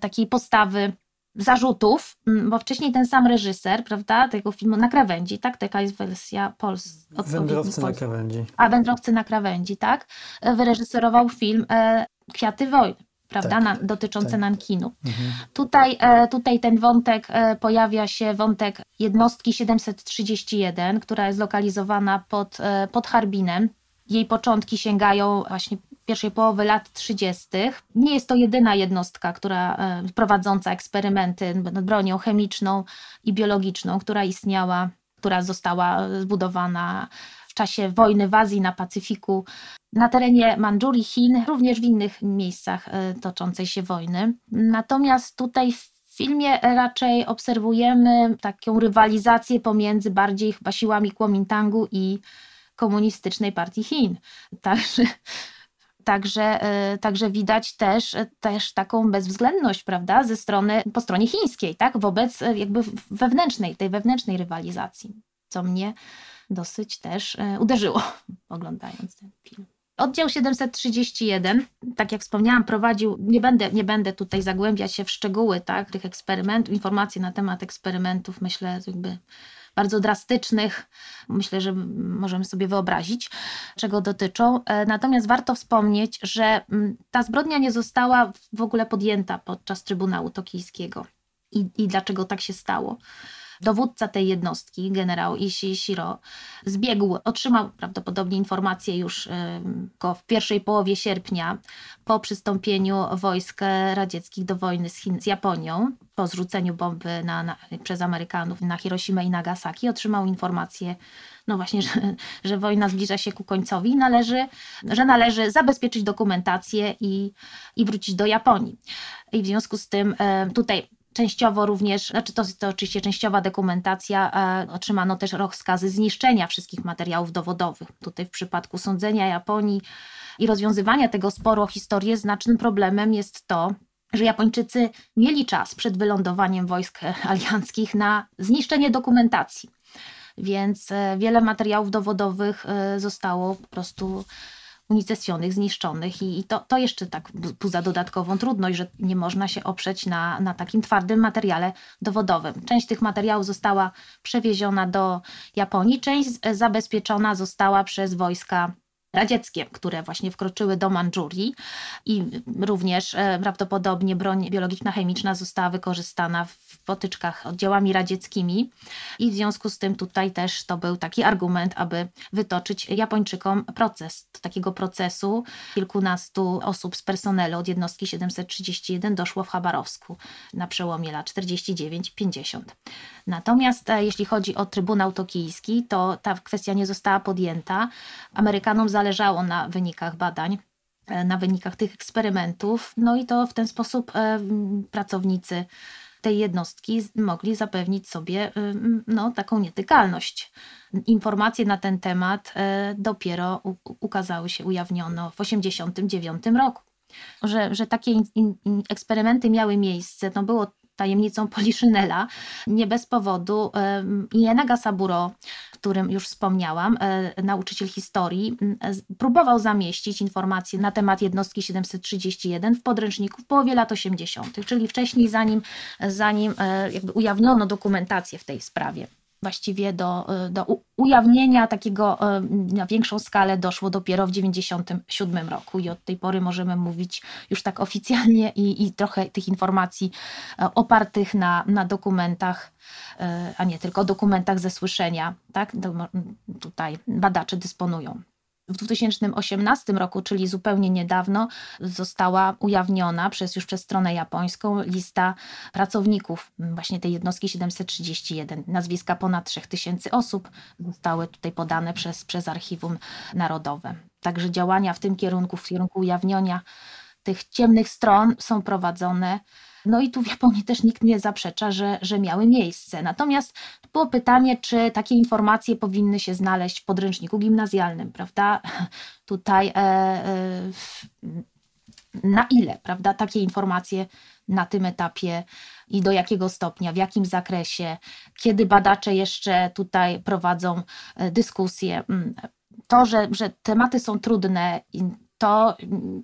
takiej postawy zarzutów, mm, bo wcześniej ten sam reżyser, prawda, tego filmu na krawędzi, tak? Taka jest wersja polska. Wędrowcy na krawędzi. A, Wędrowcy na krawędzi, tak? Wyreżyserował film e, Kwiaty Wojny. Prawda, tak, na, dotyczące tak. Nankinu. Mhm. Tutaj, e, tutaj ten wątek e, pojawia się, wątek jednostki 731, która jest lokalizowana pod, e, pod Harbinem. Jej początki sięgają właśnie pierwszej połowy lat 30. Nie jest to jedyna jednostka, która e, prowadząca eksperymenty nad bronią chemiczną i biologiczną, która istniała, która została zbudowana w czasie wojny w Azji, na Pacyfiku, na terenie Mandżurii, Chin, również w innych miejscach e, toczącej się wojny. Natomiast tutaj w filmie raczej obserwujemy taką rywalizację pomiędzy bardziej chyba siłami Kuomintangu i komunistycznej partii Chin. Także Także, e, także widać też, e, też taką bezwzględność, prawda, ze strony, po stronie chińskiej, tak, wobec e, jakby wewnętrznej, tej wewnętrznej rywalizacji, co mnie dosyć też uderzyło, *laughs* oglądając ten film. Oddział 731, tak jak wspomniałam, prowadził, nie będę, nie będę tutaj zagłębiać się w szczegóły tak, tych eksperymentów, informacji na temat eksperymentów, myślę, jakby bardzo drastycznych, myślę, że możemy sobie wyobrazić, czego dotyczą. E, natomiast warto wspomnieć, że mm, ta zbrodnia nie została w ogóle podjęta podczas Trybunału Tokijskiego. I, i dlaczego tak się stało? Dowódca tej jednostki, generał Ishii Shiro, zbiegł, otrzymał prawdopodobnie informację już w pierwszej połowie sierpnia po przystąpieniu wojsk radzieckich do wojny z, Chin, z Japonią, po zrzuceniu bomby na, na, przez Amerykanów na Hiroshima i Nagasaki, otrzymał informację, no właśnie, że, że wojna zbliża się ku końcowi, należy, że należy zabezpieczyć dokumentację i, i wrócić do Japonii. I w związku z tym tutaj Częściowo również, znaczy to, to oczywiście częściowa dokumentacja, e, otrzymano też rozkazy zniszczenia wszystkich materiałów dowodowych. Tutaj w przypadku sądzenia Japonii i rozwiązywania tego sporu o historię znacznym problemem jest to, że Japończycy mieli czas przed wylądowaniem wojsk alianckich na zniszczenie dokumentacji. Więc e, wiele materiałów dowodowych e, zostało po prostu unicestwionych, zniszczonych i, to, to jeszcze tak wzbudza dodatkową trudność, że nie można się oprzeć na, na takim twardym materiale dowodowym. Część tych materiałów została przewieziona do Japonii, część zabezpieczona została przez wojska radzieckie, które właśnie wkroczyły do Mandżurii i również e, prawdopodobnie broń biologiczna, chemiczna została wykorzystana w potyczkach oddziałami radzieckimi i w związku z tym tutaj też to był taki argument, aby wytoczyć Japończykom proces. Takiego procesu kilkunastu osób z personelu od jednostki 731 doszło w Chabarowsku na przełomie lat 49-50. Natomiast e, jeśli chodzi o Trybunał Tokijski, to ta kwestia nie została podjęta. Amerykanom zależało na wynikach badań e, na wynikach tych eksperymentów. No i to w ten sposób e, pracownicy tej jednostki mogli zapewnić sobie no, taką nietykalność. Informacje na ten temat dopiero ukazały się, ujawniono w 1989 roku. Że, że takie in, in, eksperymenty miały miejsce, no było tajemnicą Poliszynela. Nie bez powodu Ienaga Saburo, którym już wspomniałam, e, nauczyciel historii, próbował zamieścić informacje na temat jednostki 731 w podręczniku w połowie lat 80., czyli wcześniej, zanim, zanim e, jakby ujawniono dokumentację w tej sprawie właściwie do, do ujawnienia takiego e, na większą skalę doszło dopiero w 1997 roku i od tej pory możemy mówić już tak oficjalnie i, i trochę tych informacji e, opartych na, na dokumentach, e, a nie tylko dokumentach ze słyszenia, tak? Tutaj badacze dysponują. W 2018 roku, czyli zupełnie niedawno, została ujawniona przez, już przez stronę japońską lista pracowników właśnie tej jednostki 731. Nazwiska ponad 3000 osób zostały tutaj podane przez, przez Archiwum Narodowe. Także działania w tym kierunku, w kierunku ujawnienia tych ciemnych stron są prowadzone no i tu w Japonii też nikt nie zaprzecza, że, że miały miejsce. Natomiast było pytanie, czy takie informacje powinny się znaleźć w podręczniku gimnazjalnym, prawda? *laughs* Tutaj e, e, na ile, prawda, takie informacje na tym etapie i do jakiego stopnia, w jakim zakresie, kiedy badacze jeszcze tutaj prowadzą e, dyskusje. Mm, to, że, że tematy są trudne, to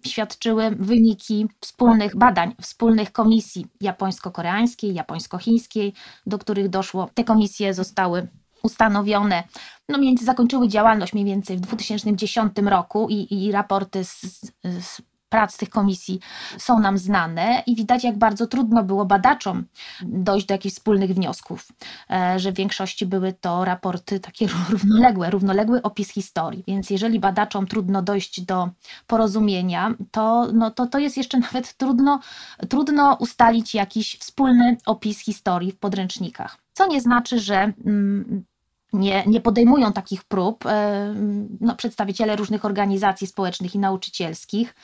świadczyły wyniki wspólnych badań, wspólnych komisji japońsko-koreańskiej, japońsko-chińskiej, do których doszło. Te komisje zostały ustanowione, no więcej zakończyły działalność mniej więcej w 2010 roku i, i raporty z, z prac tych komisji są nam znane i widać, jak bardzo trudno było badaczom dojść do jakichś wspólnych wniosków, e, że w większości były to raporty takie *laughs* równoległe, równoległy opis historii. Więc jeżeli badaczom trudno dojść do porozumienia, to, no, to, to jest jeszcze *laughs* nawet trudno, trudno ustalić jakiś wspólny opis historii w podręcznikach. Co nie znaczy, że mm, nie, nie podejmują takich prób e, no, przedstawiciele różnych organizacji społecznych i nauczycielskich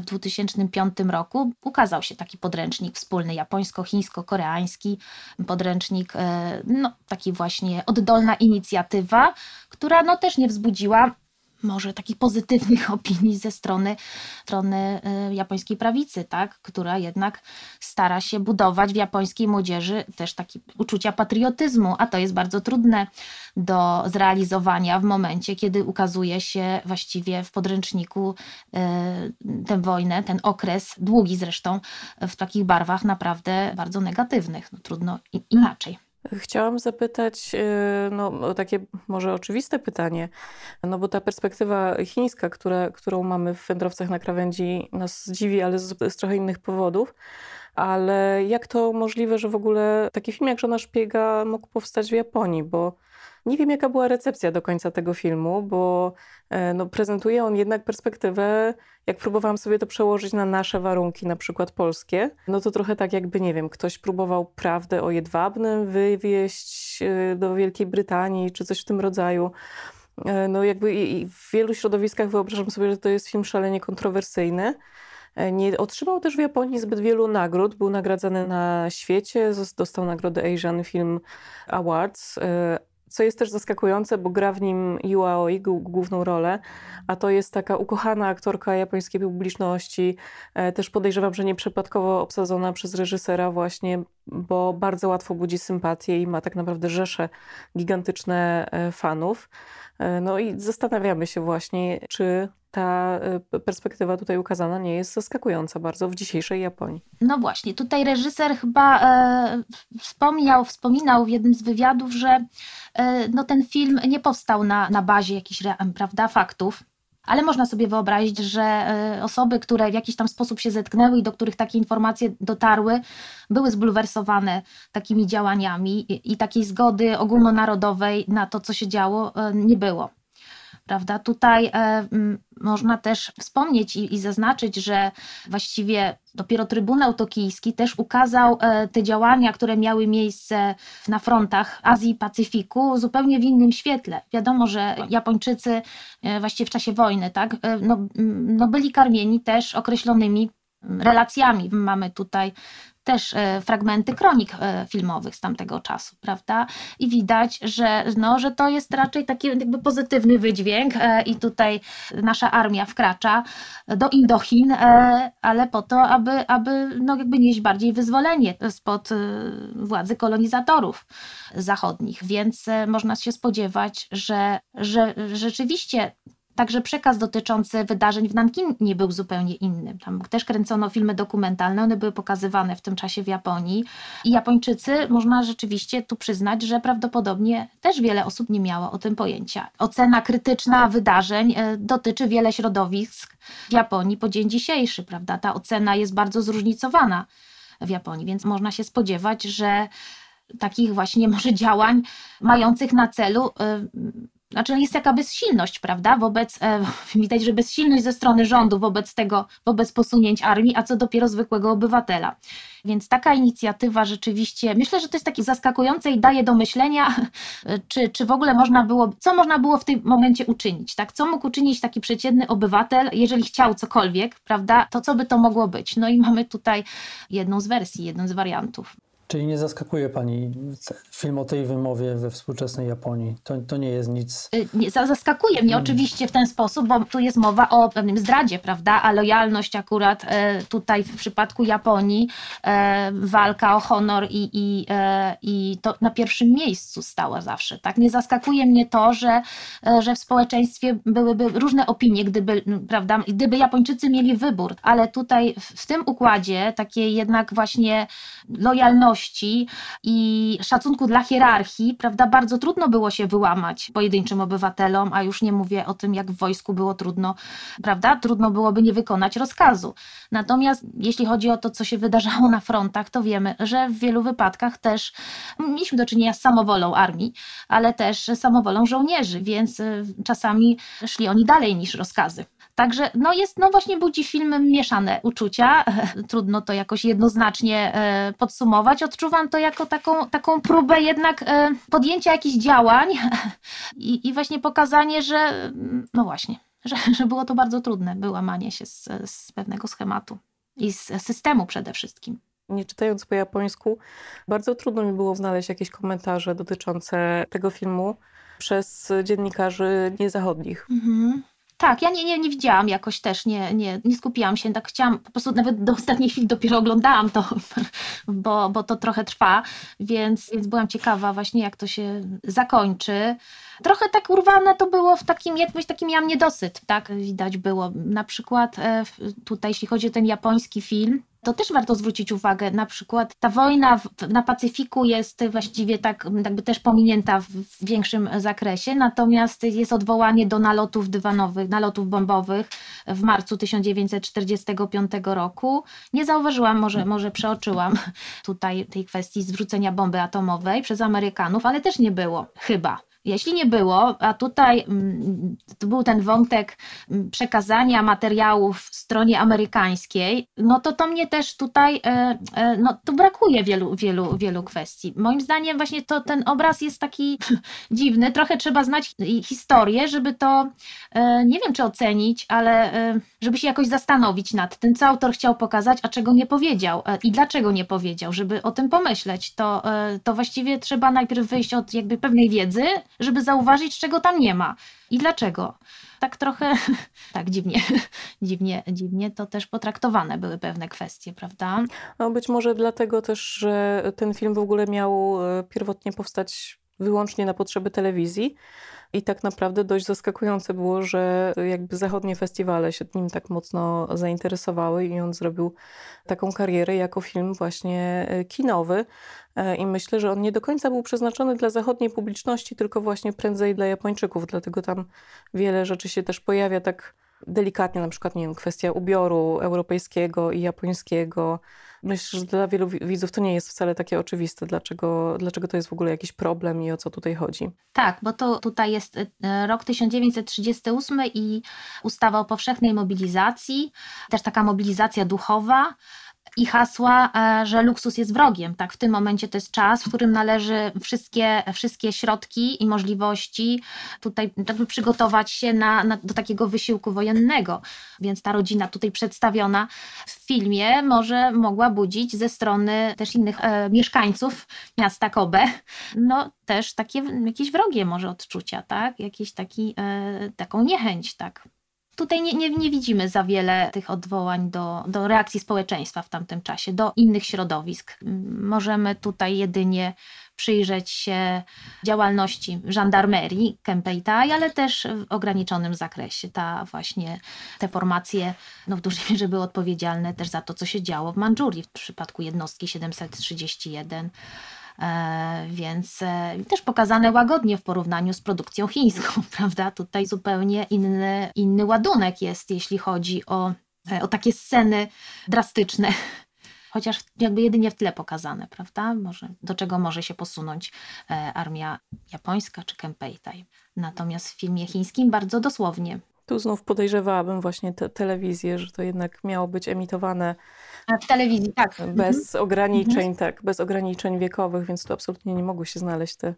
w 2005 roku ukazał się taki podręcznik wspólny japońsko-chińsko-koreański, podręcznik, e, no taki właśnie oddolna inicjatywa, która no też nie wzbudziła może takich pozytywnych *laughs* opinii ze strony, strony y, japońskiej prawicy, tak? która jednak stara się budować w japońskiej młodzieży też takie uczucia patriotyzmu, a to jest bardzo trudne do zrealizowania w momencie, kiedy ukazuje się właściwie w podręczniku y, tę wojnę, ten okres, długi zresztą, w takich barwach naprawdę bardzo negatywnych. No, trudno inaczej. Chciałam zapytać e, no, o takie może oczywiste pytanie, no bo ta perspektywa chińska, która, którą mamy w wędrowcach na krawędzi nas zdziwi, ale z, z trochę innych powodów. ale jak to możliwe, że w ogóle taki film jak Żona Szpiega mógł powstać w Japonii, bo nie wiem, jaka była recepcja do końca tego filmu, bo e, no, prezentuje on jednak perspektywę, jak próbowałam sobie to przełożyć na nasze warunki, na przykład polskie, no to trochę tak jakby, nie wiem, ktoś próbował prawdę o Jedwabnym wywieźć e, do Wielkiej Brytanii, czy coś w tym rodzaju. E, no jakby i w wielu środowiskach wyobrażam sobie, że to jest film szalenie kontrowersyjny. Nie otrzymał też w Japonii zbyt wielu nagród. Był nagradzany na świecie, dostał nagrodę Asian Film Awards, co jest też zaskakujące, bo gra w nim Yu Aoi główną rolę, a to jest taka ukochana aktorka japońskiej publiczności. E, też podejrzewam, że nieprzypadkowo obsadzona przez reżysera właśnie, bo bardzo łatwo budzi sympatię i ma tak naprawdę rzesze gigantyczne e, fanów. E, no i zastanawiamy się właśnie, czy ta y, perspektywa tutaj ukazana nie jest zaskakująca bardzo w dzisiejszej Japonii. No właśnie, tutaj reżyser chyba e, wspomniał, wspominał w jednym z wywiadów, że e, no ten film nie powstał na, na bazie jakichś prawda, faktów, ale można sobie wyobrazić, że e, osoby, które w jakiś tam sposób się zetknęły i do których takie informacje dotarły, były zbulwersowane takimi działaniami i, i takiej zgody ogólnonarodowej na to, co się działo, e, nie było prawda? Tutaj e, można też wspomnieć i, i, zaznaczyć, że właściwie dopiero Trybunał Tokijski też ukazał e, te działania, które miały miejsce na frontach Azji i Pacyfiku zupełnie w innym świetle. Wiadomo, że Japończycy e, właściwie w czasie wojny, tak, e, no, no byli karmieni też określonymi relacjami. Mamy tutaj też e, fragmenty kronik e, filmowych z tamtego czasu, prawda? I widać, że, no, że to jest raczej taki jakby pozytywny wydźwięk e, i tutaj nasza armia wkracza do Indochin, ale po to, aby, aby no, jakby nieść bardziej wyzwolenie spod władzy kolonizatorów zachodnich. Więc można się spodziewać, że, że rzeczywiście Także przekaz dotyczący wydarzeń w Nankinie był zupełnie inny. Tam też kręcono filmy dokumentalne, one były pokazywane w tym czasie w Japonii. I Japończycy, można rzeczywiście tu przyznać, że prawdopodobnie też wiele osób nie miało o tym pojęcia. Ocena krytyczna wydarzeń e, dotyczy wiele środowisk w Japonii po dzień dzisiejszy, prawda? Ta ocena jest bardzo zróżnicowana w Japonii, więc można się spodziewać, że takich właśnie może *laughs* działań mających na celu e, znaczy jest taka bezsilność, prawda, wobec, e, *laughs* widać, że bezsilność ze strony rządu wobec tego, wobec posunięć armii, a co dopiero zwykłego obywatela. Więc taka inicjatywa rzeczywiście, myślę, że to jest takie zaskakujące i daje do myślenia, *laughs* czy, czy w ogóle można było, co można było w tym momencie uczynić, tak? Co mógł uczynić taki przeciętny obywatel, jeżeli chciał cokolwiek, prawda? To co by to mogło być? No i mamy tutaj jedną z wersji, jedną z wariantów. Czyli nie zaskakuje Pani film o tej wymowie we współczesnej Japonii? To, to nie jest nic. Y, nie, zaskakuje mnie hmm. oczywiście w ten sposób, bo tu jest mowa o pewnym zdradzie, prawda? A lojalność akurat e, tutaj w przypadku Japonii, e, walka o honor i, i, e, i to na pierwszym miejscu stała zawsze. Tak? Nie zaskakuje mnie to, że, że w społeczeństwie byłyby różne opinie, gdyby, prawda, gdyby Japończycy mieli wybór, ale tutaj w, w tym układzie takiej jednak właśnie lojalności, i szacunku dla hierarchii, prawda, bardzo trudno było się wyłamać pojedynczym obywatelom, a już nie mówię o tym, jak w wojsku było trudno, prawda, trudno byłoby nie wykonać rozkazu. Natomiast jeśli chodzi o to, co się wydarzało na frontach, to wiemy, że w wielu wypadkach też mieliśmy do czynienia z samowolą armii, ale też samowolą żołnierzy, więc y, czasami szli oni dalej niż rozkazy. Także no jest, no właśnie budzi film mieszane uczucia. *laughs* Trudno to jakoś jednoznacznie e, podsumować. Odczuwam to jako taką, taką próbę jednak e, podjęcia jakichś działań *laughs* i, i właśnie pokazanie, że no właśnie, *laughs* że, że było to bardzo trudne, wyłamanie się z, z pewnego schematu i z systemu przede wszystkim nie czytając po japońsku, bardzo trudno mi było znaleźć jakieś komentarze dotyczące tego filmu przez dziennikarzy niezachodnich. Mhm. Tak, ja nie, nie, nie widziałam jakoś też, nie, nie, nie skupiłam się, tak chciałam, po prostu nawet do ostatniej chwili dopiero oglądałam to, *laughs* bo, bo to trochę trwa, więc, więc byłam ciekawa właśnie jak to się zakończy. Trochę tak urwane to było w takim, jakbyś taki miałam niedosyt, tak widać było. Na przykład e, tutaj, jeśli chodzi o ten japoński film, to też warto zwrócić uwagę, na przykład ta wojna w, na Pacyfiku jest właściwie tak jakby też pominięta w, w, większym zakresie, natomiast jest odwołanie do nalotów dywanowych, nalotów bombowych w marcu 1945 roku. Nie zauważyłam, może, może przeoczyłam tutaj tej kwestii zwrócenia bomby atomowej przez Amerykanów, ale też nie było, chyba. Jeśli nie było, a tutaj mm, to był ten wątek mm, przekazania materiałów stronie amerykańskiej, no to to mnie też tutaj, e, e, no tu brakuje wielu, wielu, wielu kwestii. Moim zdaniem właśnie to ten obraz jest taki *laughs* dziwny, trochę trzeba znać historię, żeby to, e, nie wiem czy ocenić, ale żeby się jakoś zastanowić nad tym, co autor chciał pokazać, a czego nie powiedział i dlaczego nie powiedział, żeby o tym pomyśleć. To, to właściwie trzeba najpierw wyjść od jakby pewnej wiedzy, żeby zauważyć, czego tam nie ma i dlaczego. Tak trochę, *laughs* tak dziwnie, *laughs* dziwnie, dziwnie to też potraktowane były pewne kwestie, prawda? No być może dlatego też, że ten film w ogóle miał e, pierwotnie powstać wyłącznie na potrzeby telewizji. I tak naprawdę dość zaskakujące było, że jakby zachodnie festiwale się nim tak mocno zainteresowały i on zrobił taką karierę jako film właśnie e, kinowy. E, I myślę, że on nie do końca był przeznaczony dla zachodniej publiczności, tylko właśnie prędzej dla Japończyków. Dlatego tam wiele rzeczy się też pojawia tak delikatnie, na przykład, nie wiem, kwestia ubioru europejskiego i japońskiego. Myślę, że dla wielu widzów to nie jest wcale takie oczywiste, dlaczego, dlaczego to jest w ogóle jakiś problem i o co tutaj chodzi. Tak, bo to tutaj jest e, rok 1938 i ustawa o powszechnej mobilizacji, też taka mobilizacja duchowa i hasła, e, że luksus jest wrogiem. Tak, w tym momencie to jest czas, w którym należy wszystkie, wszystkie środki i możliwości tutaj jakby przygotować się na, na, do takiego wysiłku wojennego. Więc ta rodzina tutaj przedstawiona w filmie może mogła budzić ze strony też innych e, mieszkańców miasta Kobe, no też takie jakieś wrogie może odczucia, tak? Jakieś taki, e, taką niechęć, tak? Tutaj nie, nie, nie, widzimy za wiele tych odwołań do, do reakcji społeczeństwa w tamtym czasie, do innych środowisk. Możemy tutaj jedynie przyjrzeć się działalności żandarmerii Kempeitai, ale też w ograniczonym zakresie. Ta właśnie, te formacje no w dużej *laughs* mierze były odpowiedzialne też za to, co się działo w Mandżurii w przypadku jednostki 731 E, więc e, też pokazane łagodnie w porównaniu z produkcją chińską, *laughs* prawda? Tutaj zupełnie inny, inny ładunek jest, jeśli chodzi o, e, o takie sceny drastyczne *laughs* chociaż jakby jedynie w tle pokazane, prawda? Może, do czego może się posunąć armia japońska czy Kempeitai. Natomiast w filmie chińskim bardzo dosłownie. Tu znów podejrzewałabym właśnie te telewizję, że to jednak miało być emitowane w telewizji, tak. Bez mhm. ograniczeń, mhm. tak, bez ograniczeń wiekowych, więc tu absolutnie nie mogły się znaleźć te,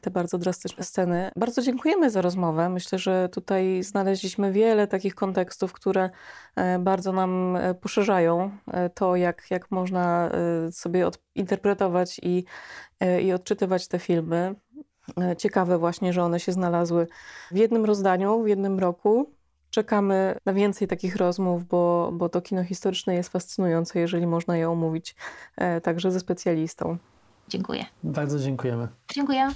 te bardzo drastyczne sceny. Bardzo dziękujemy za rozmowę. Myślę, że tutaj znaleźliśmy wiele takich kontekstów, które e, bardzo nam e, poszerzają e, to, jak, jak można sobie interpretować i, i odczytywać te filmy. Ciekawe właśnie, że one się znalazły w jednym rozdaniu, w jednym roku. Czekamy na więcej takich rozmów, bo, bo to kino historyczne jest fascynujące, jeżeli można je omówić e, także ze specjalistą. Dziękuję. Bardzo dziękujemy. Dziękuję.